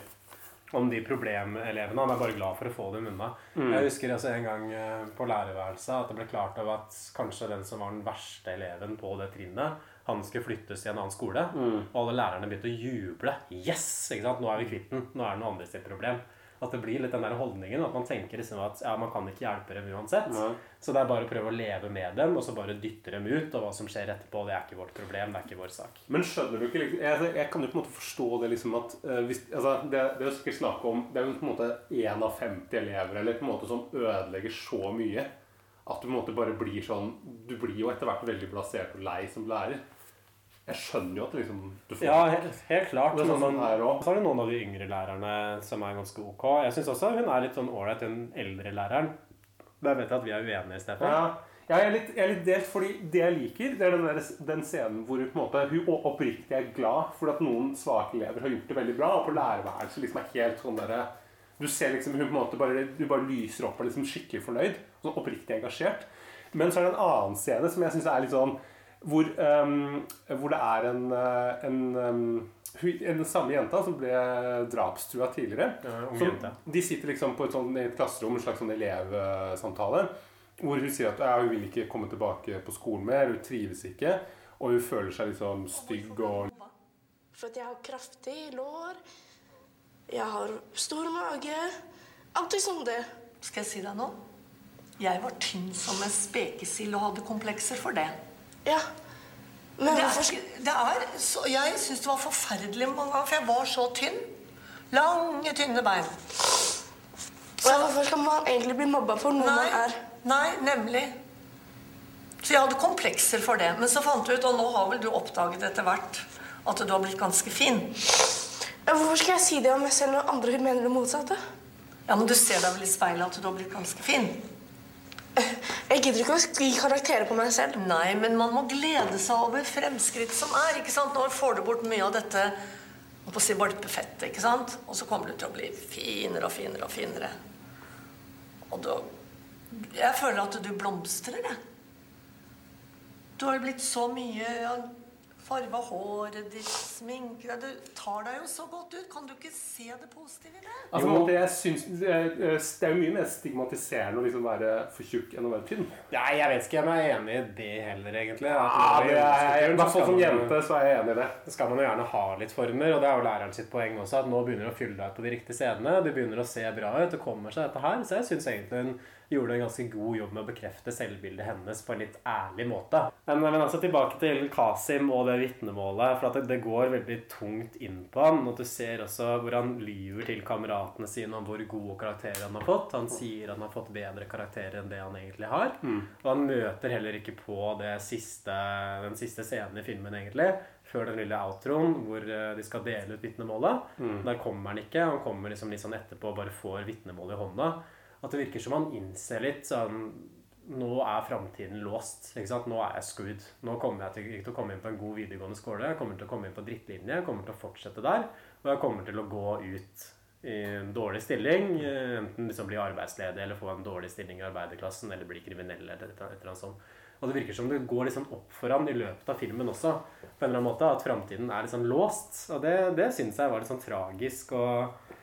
om de problemelevene. Han er bare glad for å få dem unna. Mm. Jeg husker altså en gang eh, på lærerværelset at det ble klart av at kanskje den som var den verste eleven på det trinnet, han skulle flyttes til en annen skole. Mm. Og alle lærerne begynte å juble. Yes! ikke sant? Nå er vi kvitt den. Nå er det noe andre sitt problem. At det blir litt den der holdningen at man tenker liksom at ja, man kan ikke hjelpe dem uansett. Nei. Så det er bare å prøve å leve med dem, og så bare dytte dem ut. Og hva som skjer etterpå, det er ikke vårt problem. Det er ikke vår sak. Men skjønner du ikke liksom, jeg, jeg kan jo på en måte forstå det liksom at uh, hvis, altså, det, det er sikkert snakk om Det er jo på en måte én av 50 elever eller på en måte som ødelegger så mye at du på en måte bare blir sånn Du blir jo etter hvert veldig blasert og lei som lærer. Jeg skjønner jo at liksom du får Ja, helt, helt klart. Er sånn men også. så har du noen av de yngre lærerne som er ganske ok. Jeg syns også hun er litt sånn ålreit, den eldre læreren. Vet jeg at vi er uenige, Stefan. Ja, ja, jeg, er litt, jeg er litt delt, fordi det jeg liker, det er den, der, den scenen hvor en måte, hun oppriktig er glad for at noen svake elever har gjort det veldig bra, og på lærerværelset liksom er helt sånn derre Du ser liksom hun på en måte bare, du bare lyser opp og er liksom skikkelig fornøyd. Sånn oppriktig engasjert. Men så er det en annen scene som jeg syns er litt sånn hvor, ehm, hvor det er en, eh, en, den samme jenta som ble drapstrua tidligere. Ja, som, de sitter liksom på et, sånt, i et klasserom, en slags sånn elevsamtale, hvor hun sier at ja, hun vil ikke komme tilbake på skolen mer, hun trives ikke, og hun føler seg liksom stygg og For at jeg har kraftig lår, jeg har stor mage. Alltid sånn det. Skal jeg si deg noe? Jeg var tynn som en spekesild og hadde komplekser for det. Ja. Men det er, hvorfor det er så, Jeg syns det var forferdelig mange ganger, for jeg var så tynn. Lange, tynne bein. Ja, hvorfor skal man egentlig bli mobba for noe man er? Nei, nemlig. Så jeg hadde komplekser for det. Men så fant du ut, og nå har vel du oppdaget etter hvert, at du har blitt ganske fin. Ja, hvorfor skal jeg si det om meg selv når andre mener det motsatte? Ja, men du ser deg vel i speilet at du har blitt ganske fin? Jeg gidder ikke å gi karakterer på meg selv. Nei, men man må glede seg over fremskritt som er. ikke sant? Nå får du bort mye av dette på å si valpefettet, ikke sant? Og så kommer du til å bli finere og finere og finere. Og da Jeg føler at du blomstrer, jeg. Du har jo blitt så mye ja, Farva håret ditt, sminke deg Du tar deg jo så godt ut. Kan du ikke se det positive i det? Altså, en måte, jeg synes, det, er, det er jo mye mer stigmatiserende å liksom være for tjukk enn å være tynn. Nei, jeg vet ikke om jeg er enig i det heller, egentlig. Ja, det er, I hvert fall som jente så er jeg enig i det. skal man jo gjerne ha litt former, og det er jo læreren sitt poeng også, at nå begynner du å fylle deg ut på de riktige stedene. Du begynner å se bra ut, det kommer seg dette her. Så jeg syns egentlig hun gjorde en ganske god jobb med å bekrefte selvbildet hennes på en litt ærlig måte. Men, men altså tilbake til Kasim og det vitnemålet, for at det, det går veldig tungt inn på han. Og du ser også hvor han lyver til kameratene sine om hvor gode karakterer han har fått. Han sier han har fått bedre karakterer enn det han egentlig har. Og han møter heller ikke på det siste, den siste scenen i filmen, egentlig før den lille outroen hvor eh, de skal dele ut vitnemålet. Der kommer han ikke. Han kommer liksom litt sånn etterpå og bare får vitnemålet i hånda. At det virker som han innser litt sånn Nå er framtiden låst. ikke sant? Nå er jeg screwed. Nå kommer jeg til, ikke til å komme inn på en god videregående skole. Jeg kommer til å komme inn på drittlinje. Jeg kommer til å fortsette der. Og jeg kommer til å gå ut i en dårlig stilling. eh, Enten liksom bli arbeidsledig eller få en dårlig stilling i arbeiderklassen eller bli kriminell eller et eller annet sånt. Og det virker som det går liksom opp for han i løpet av filmen også. På en eller annen måte At framtiden er liksom låst. Og det, det syns jeg var litt sånn tragisk og,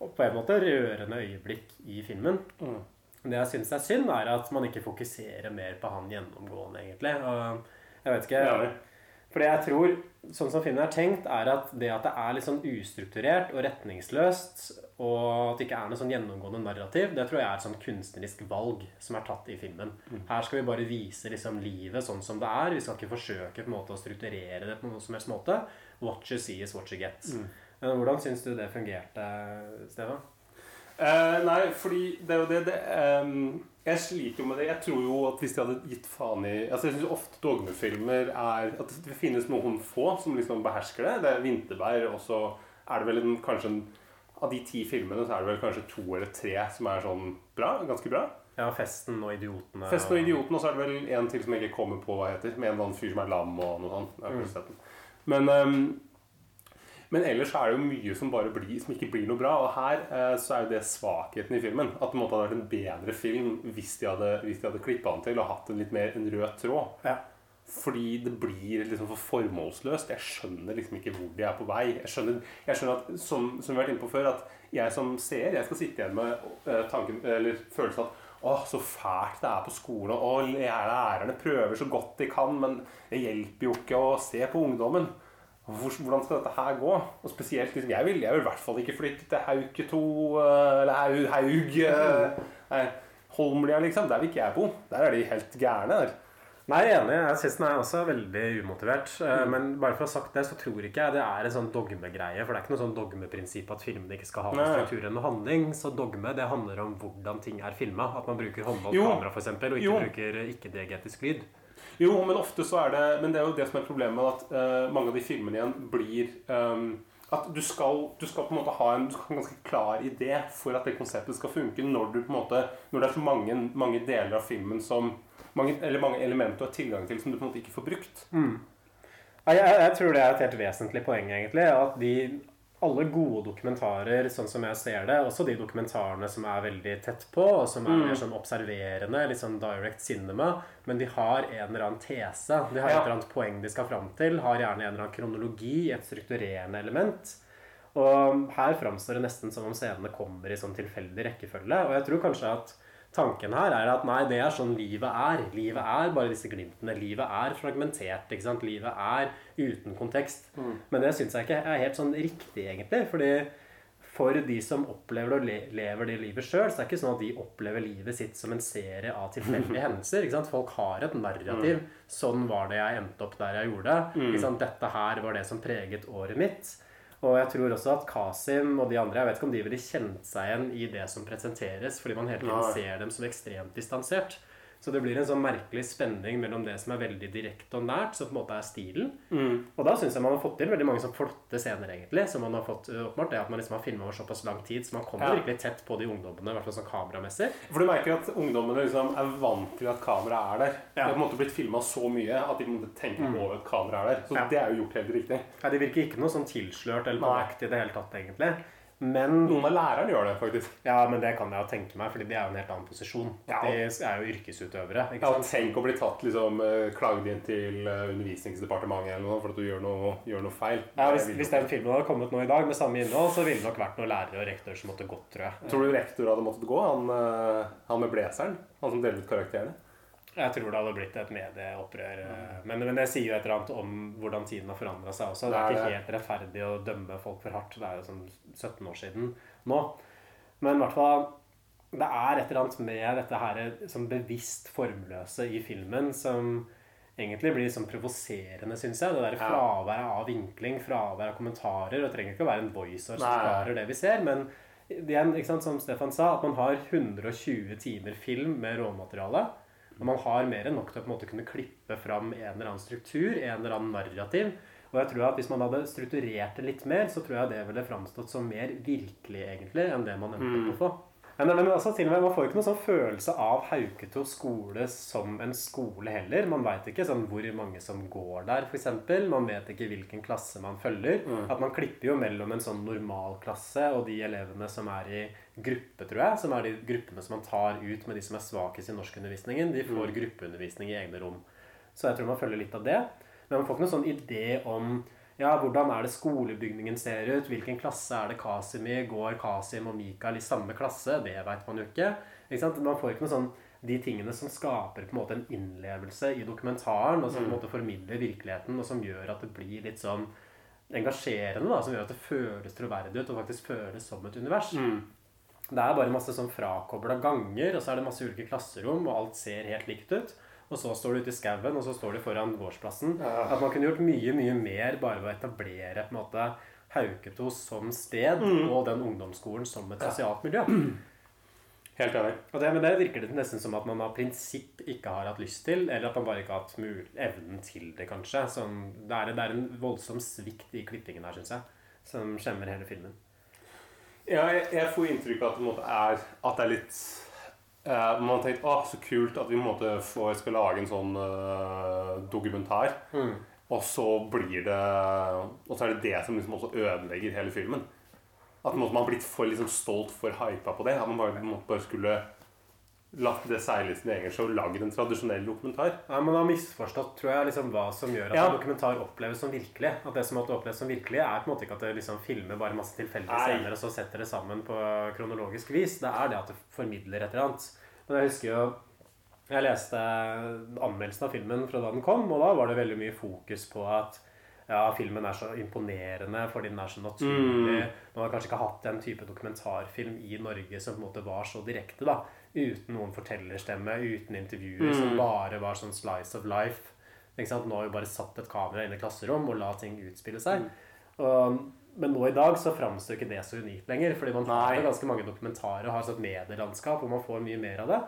og på en måte rørende øyeblikk i filmen. Det jeg syns er synd, er at man ikke fokuserer mer på han gjennomgående, egentlig. Og jeg vet ikke Ja. Det jeg tror, sånn som filmen er tenkt, er at det at det er litt sånn ustrukturert og retningsløst, og at det ikke er noe sånn gjennomgående narrativ, det tror jeg er et sånn kunstnerisk valg som er tatt i filmen. Her skal vi bare vise liksom livet sånn som det er. Vi skal ikke forsøke på en måte å strukturere det på noen som helst måte. What you see is what you get. Men Hvordan syns du det fungerte, Stefan? Eh, nei, fordi det er jo det, det ehm, Jeg sliter jo med det. Jeg tror jo at hvis de hadde gitt faen i Altså Jeg syns ofte dogmefilmer er At det finnes noen få som liksom behersker det. Det er 'Vinterberg', og så er det vel en, kanskje en Av de ti filmene så er det vel kanskje to eller tre som er sånn bra. Ganske bra. Ja, 'Festen' og 'Idiotene'. 'Festen og idioten', og så er det vel en til som jeg ikke kommer på hva heter. Med en eller annen fyr som er lam og noe sånt. Den. Men, ehm, men ellers er det jo mye som blir, som ikke blir noe bra. Og her eh, så er jo det svakheten i filmen. At det måtte ha vært en bedre film hvis de hadde, hvis de hadde klippa den til og hatt en litt mer en rød tråd. Ja. Fordi det blir liksom for formålsløst. Jeg skjønner liksom ikke hvor de er på vei. Jeg skjønner, jeg skjønner at, som, som vi har vært inne på før, at jeg som seer jeg skal sitte igjen med eh, tanken, eller følelsen at å, så fælt det er på skolen. Å, lærerne prøver så godt de kan, men det hjelper jo ikke å se på ungdommen. Hvor- Hvordan skal dette her gå? Og spesielt, liksom, jeg, vil, jeg vil i hvert fall ikke flytte til Hauke 2 eller Haug, Haug eh, nei, Holmlia, liksom. Der vil ikke jeg bo. Der er de helt gærne. der. Nei, jeg er enig. Jeg syns den er også veldig umotivert. Mm. Men bare for å ha sagt det, så tror ikke jeg det er en sånn dogmegreie. For det er ikke noe sånn dogmeprinsipp at filmene ikke skal ha noen struktur eller handling. Så dogme det handler om hvordan ting er filma. At man bruker håndholdt kamera, f.eks., og ikke Jo. bruker ikke-diegetisk lyd. Jo, men ofte så er det Men det er jo det som er problemet at uh, mange av de filmene igjen blir um, At du skal, du skal på en måte ha en, en ganske klar idé for at det konseptet skal funke, når du på en måte Når det er så mange, mange deler av filmen som mange, Eller mange elementer du har tilgang til som du på en måte ikke får brukt. Ja, Jeg, jeg tror det er et helt vesentlig poeng, egentlig. At de alle gode dokumentarer, sånn som jeg ser det, også de dokumentarene som er veldig tett på, og som er Mm. mer sånn observerende, litt sånn direct cinema, men de har en eller annen tese. De har et eller annet poeng de skal fram til, har gjerne en eller annen kronologi, et strukturerende element. Og her framstår det nesten som om scenene kommer i sånn tilfeldig rekkefølge. Og jeg tror kanskje at tanken her er at nei, det er sånn livet er. Livet er bare disse glimtene. Livet er fragmentert. ikke sant? Livet er uten kontekst. Men det syns jeg ikke er helt sånn riktig, egentlig. fordi for de som opplever og le lever det livet sjøl, så er det ikke sånn at de opplever livet sitt som en serie av tilfeldige hendelser. ikke sant? Folk har et narrativ. Sånn var det jeg endte opp der jeg gjorde. Mm. ikke sant? Dette her var det som preget året mitt. Og jeg tror også at Kasim og de andre Jeg vet ikke om de ville kjent seg igjen i det som presenteres, fordi man hele tiden ser dem som ekstremt distansert. Så det blir en sånn merkelig spenning mellom det som er veldig direkte og nært, som på en måte er stilen. Mm. Og da syns jeg man har fått til veldig mange sånn flotte scener, egentlig. Som man har fått oppmålt. Det at man liksom har filma over såpass lang tid, så man kommer Ja. virkelig tett på de ungdommene, i hvert fall sånn kameramessig. For du merker at ungdommene liksom er vant til at kameraet er der. Ja. Det har på en måte blitt filma så mye at de måtte tenke på Mm. at kameraet er der. Så Ja. det er jo gjort helt riktig. Ja, De virker ikke noe sånn tilslørt eller på i det hele tatt, egentlig. Men Noen av lærerne gjør det, faktisk. Ja, men det kan jeg jo tenke meg, fordi de er jo en helt annen posisjon. Ja. De er jo yrkesutøvere. Ja? Tenk å bli tatt liksom klagd inn til eh, Undervisningsdepartementet eller noe for at du gjør noe, gjør noe feil. Ja, hvis, hvis den filmen hadde kommet nå i dag med samme innhold, så ville det nok vært noen lærere og rektorer som måtte gått, tror jeg. Tror du rektor hadde måttet gå? Han, eh, han med blazeren? Han som deler ut karakterene? Jeg tror det hadde blitt et medieopprør. eh, Men, men det sier jo et eller annet om hvordan tiden har forandra seg også. Det er ikke helt rettferdig å dømme folk for hardt. Det er jo sånn 17 år siden nå. Men i hvert fall Det er et eller annet med dette her som bevisst formløse i filmen som egentlig blir sånn provoserende, syns jeg. Det der fraværet av vinkling, fraværet av kommentarer. Det trenger ikke å være en voiceover som forklarer det vi ser, men igjen, ikke sant, som Stefan sa, at man har 120 timer film med råmateriale. Og man har mer enn nok til å på en måte kunne klippe fram en eller annen struktur, en eller annen narrativ. Og jeg tror at hvis man hadde strukturert det litt mer, så tror jeg det ville framstått som mer virkelig, egentlig, enn det man endte Mm. opp å få. Men, men altså, til og med, Man får ikke noen sånn følelse av Hauketo skole som en skole heller. Man veit ikke sånn hvor mange som går der, f.eks. Man vet ikke hvilken klasse man følger. Mm. At Man klipper jo mellom en sånn normalklasse og de elevene som er i gruppe, tror jeg. Som er de gruppene som man tar ut med de som er svakest i norskundervisningen. De får Mm. gruppeundervisning i egne rom. Så jeg tror man følger litt av det. Men man får ikke noen sånn idé om ja, hvordan er det skolebygningen ser ut? Hvilken klasse er det Kasim i? Går Kasim og Mikael i samme klasse? Det veit man jo ikke. ikke? Man får ikke noe sånn de tingene som skaper på en måte en innlevelse i dokumentaren, og som på en Mm. måte formidler virkeligheten, og som gjør at det blir litt sånn engasjerende, da, som gjør at det føles troverdig ut og faktisk føles som et univers. Mm. Det er bare masse sånn frakobla ganger, og så er det masse ulike klasserom, og alt ser helt likt ut. Og så står du ute i skauen, og så står du foran gårdsplassen. Ja. At man kunne gjort mye, mye mer bare ved å etablere på en måte Hauketo som sted, Mm. og den ungdomsskolen som et sosialt miljø. Helt enig. Og det, men det virker det nesten som at man av prinsipp ikke har hatt lyst til, eller at man bare ikke har hatt mul evnen til det, kanskje. Sånn, det, er, det er en voldsom svikt i klippingen her, syns jeg, som skjemmer hele filmen. Ja, jeg, jeg får inntrykk av at det, måte er, at det er litt eh, Man har tenkt å, så kult at vi måtte få måte får, skal lage en sånn eh, dokumentar. Mm. Og så blir det Og så er det det som liksom også ødelegger hele filmen. At måte man har blitt for liksom stolt, for hypa på det. At man bare, bare skulle lagt det seile sin egen show, lagd en tradisjonell dokumentar. Ja, Man har misforstått tror jeg, liksom, hva som gjør at Ja. en dokumentar oppleves som virkelig. At det som måtte oppleves som virkelig, er på en måte ikke at det liksom filmer bare masse tilfeldige scener og så setter det sammen på kronologisk vis. Det er det at det formidler et eller annet. Men jeg husker jo Jeg leste anmeldelsen av filmen fra da den kom, og da var det veldig mye fokus på at ja, filmen er så imponerende fordi den er så naturlig. Mm. Man har kanskje ikke hatt den type dokumentarfilm i Norge som på en måte var så direkte. da Uten noen fortellerstemme, uten intervjuer, som Mm. bare var sånn slice of life. Ikke sant? Nå har vi bare satt et kamera inn i klasserom og la ting utspille seg. Mm. Og, men nå i dag så framstår ikke det så unikt lenger. Fordi man har ganske mange dokumentarer og har et sånt medielandskap hvor man får mye mer av det.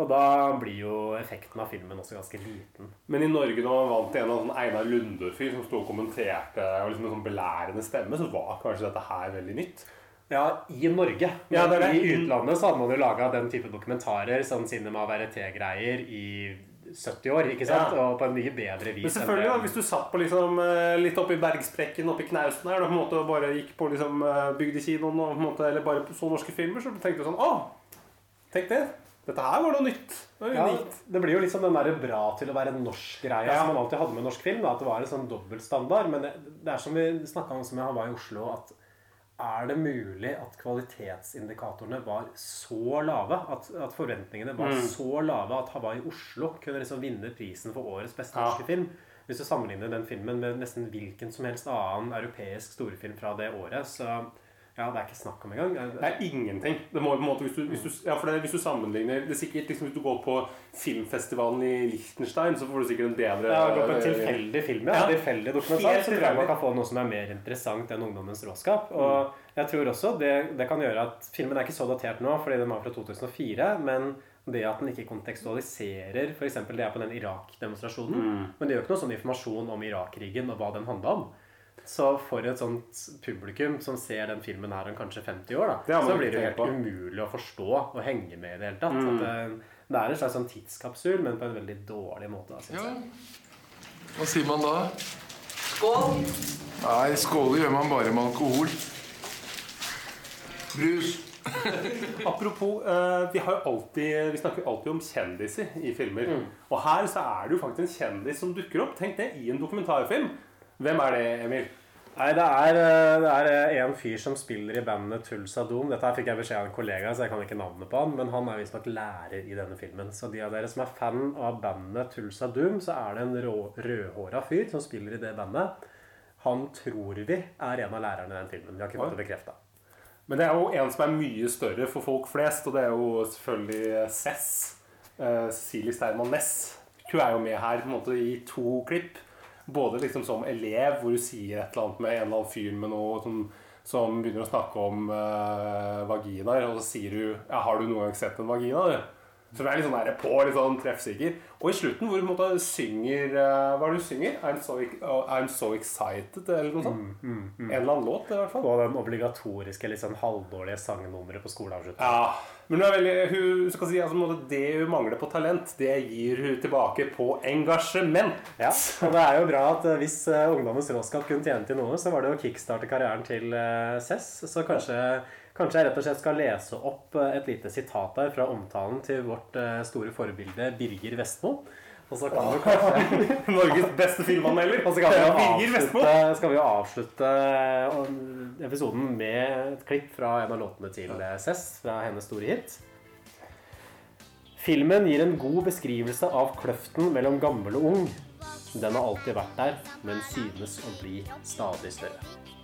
Og da blir jo effekten av filmen også ganske liten. Men i Norge, når man vant til en av sånn Einar Lunde-fyr som sto og kommenterte og liksom en sånn belærende stemme, så var kanskje dette her veldig nytt. Ja, i Norge. Ja, det Men det. I utlandet så hadde man jo laga den type dokumentarer, sånn cinema verité-greier, i 70 år, ikke sant? Ja. Og på en mye bedre vis. Men selvfølgelig, da, hvis du satt på liksom, eh, litt oppi bergsprekken oppi knausen her, da, på en måte, og bare gikk på liksom, eh, bygdekinoen og, på en måte, eller bare så norske filmer, så tenkte du sånn Å, tenk det! Dette her var noe nytt. Det Ja, det blir jo liksom den der bra til å være norsk-greia Ja. som man alltid hadde med norsk film. Da, at det var en sånn dobbeltstandard. Men det, det er som vi snakka om som jeg var i Oslo, at er det mulig at kvalitetsindikatorene var så lave? At, at forventningene var Mm. så lave at Hawaii Oslo kunne liksom vinne prisen for årets beste Ja. norske film? Hvis du sammenligner den filmen med nesten hvilken som helst annen europeisk storfilm fra det året, så ja, det er ikke snakk om engang. Det er ingenting. Det må, måte, hvis, du, hvis, du, ja, det, hvis du sammenligner det er sikkert liksom, Hvis du går på filmfestivalen i Liechtenstein, så får du sikkert en bedre Ja, gå på en tilfeldig film, ja. Ja. Tilfeldig dokumentar. Helt Så tror jeg man kan få noe som er mer interessant enn Ungdommens råskap. Og jeg tror også det, det kan gjøre at filmen er ikke så datert nå, fordi den var fra 2004. Men det at den ikke kontekstualiserer f.eks. det er på den Irak-demonstrasjonen. Mm. Men det gjør ikke noe sånn informasjon om Irak-krigen og hva den handla om. Så for et sånt publikum som ser den filmen her om kanskje 50 år, da, så blir det helt på. umulig å forstå og henge med i det hele tatt. Mm. At det, det er en slags sånn tidskapsul, men på en veldig dårlig måte. Da, Ja. Hva sier man da? Skål! Nei, skåle gjør man bare med alkohol. Brus. Apropos, eh, vi, har jo alltid, vi snakker jo alltid om kjendiser i filmer. Og her så er det jo faktisk en kjendis som dukker opp. Tenk det, i en dokumentarfilm. Hvem er det, Emil? Nei, det er, eh, det er eh, en fyr som spiller i bandet Tulsa Doom. Dette her fikk jeg beskjed av en kollega, så jeg kan ikke navnet på han. Men han er visstnok lærer i denne filmen. Så de av dere som er fan av bandet Tulsa Doom, så er det en rå- rødhåra fyr som spiller i det bandet. Han tror vi er en av lærerne i den filmen. Vi har ikke fått det bekrefta. Men det er jo en som er mye større for folk flest, og det er jo selvfølgelig Cess. Uh, Cecilie Sterman Næss. Hun er jo med her på en måte i to klipp. Både liksom som elev, hvor du sier et eller annet med en eller annen fyr med noe som, som begynner å snakke om uh, vaginaer, og så sier du ja, 'Har du noen gang sett en vagina?' du?» Så det er litt sånn der på, litt sånn treffsikker. Og i slutten, hvor måte synger uh, Hva er det du synger? I'm so, oh, I'm so excited, eller noe sånt. En eller annen låt, i hvert fall. Og den obligatoriske, litt sånn halvdårlige sangnummeret på skoleavslutningen. Ja, men hun er veldig, hun skal si, altså, Det hun mangler på talent, det gir hun tilbake på engasjement. Ja, og det er jo bra at eh, hvis eh, Ungdommens råskap kunne tjene til noe, så var det å kickstarte karrieren til uh, Cess. Så kanskje, kanskje jeg rett og slett skal lese opp eh, et lite sitat her fra omtalen til vårt eh, store forbilde Birger Vestmo. Og så kan du kanskje Norges beste filmanmelder. Og så kan vi jo avslutte, skal vi jo avslutte eh, episoden med et klipp fra en av låtene til Cess, fra hennes store hit. Filmen gir en god beskrivelse av kløften mellom gammel og ung. Den har alltid vært der, men synes å bli stadig større.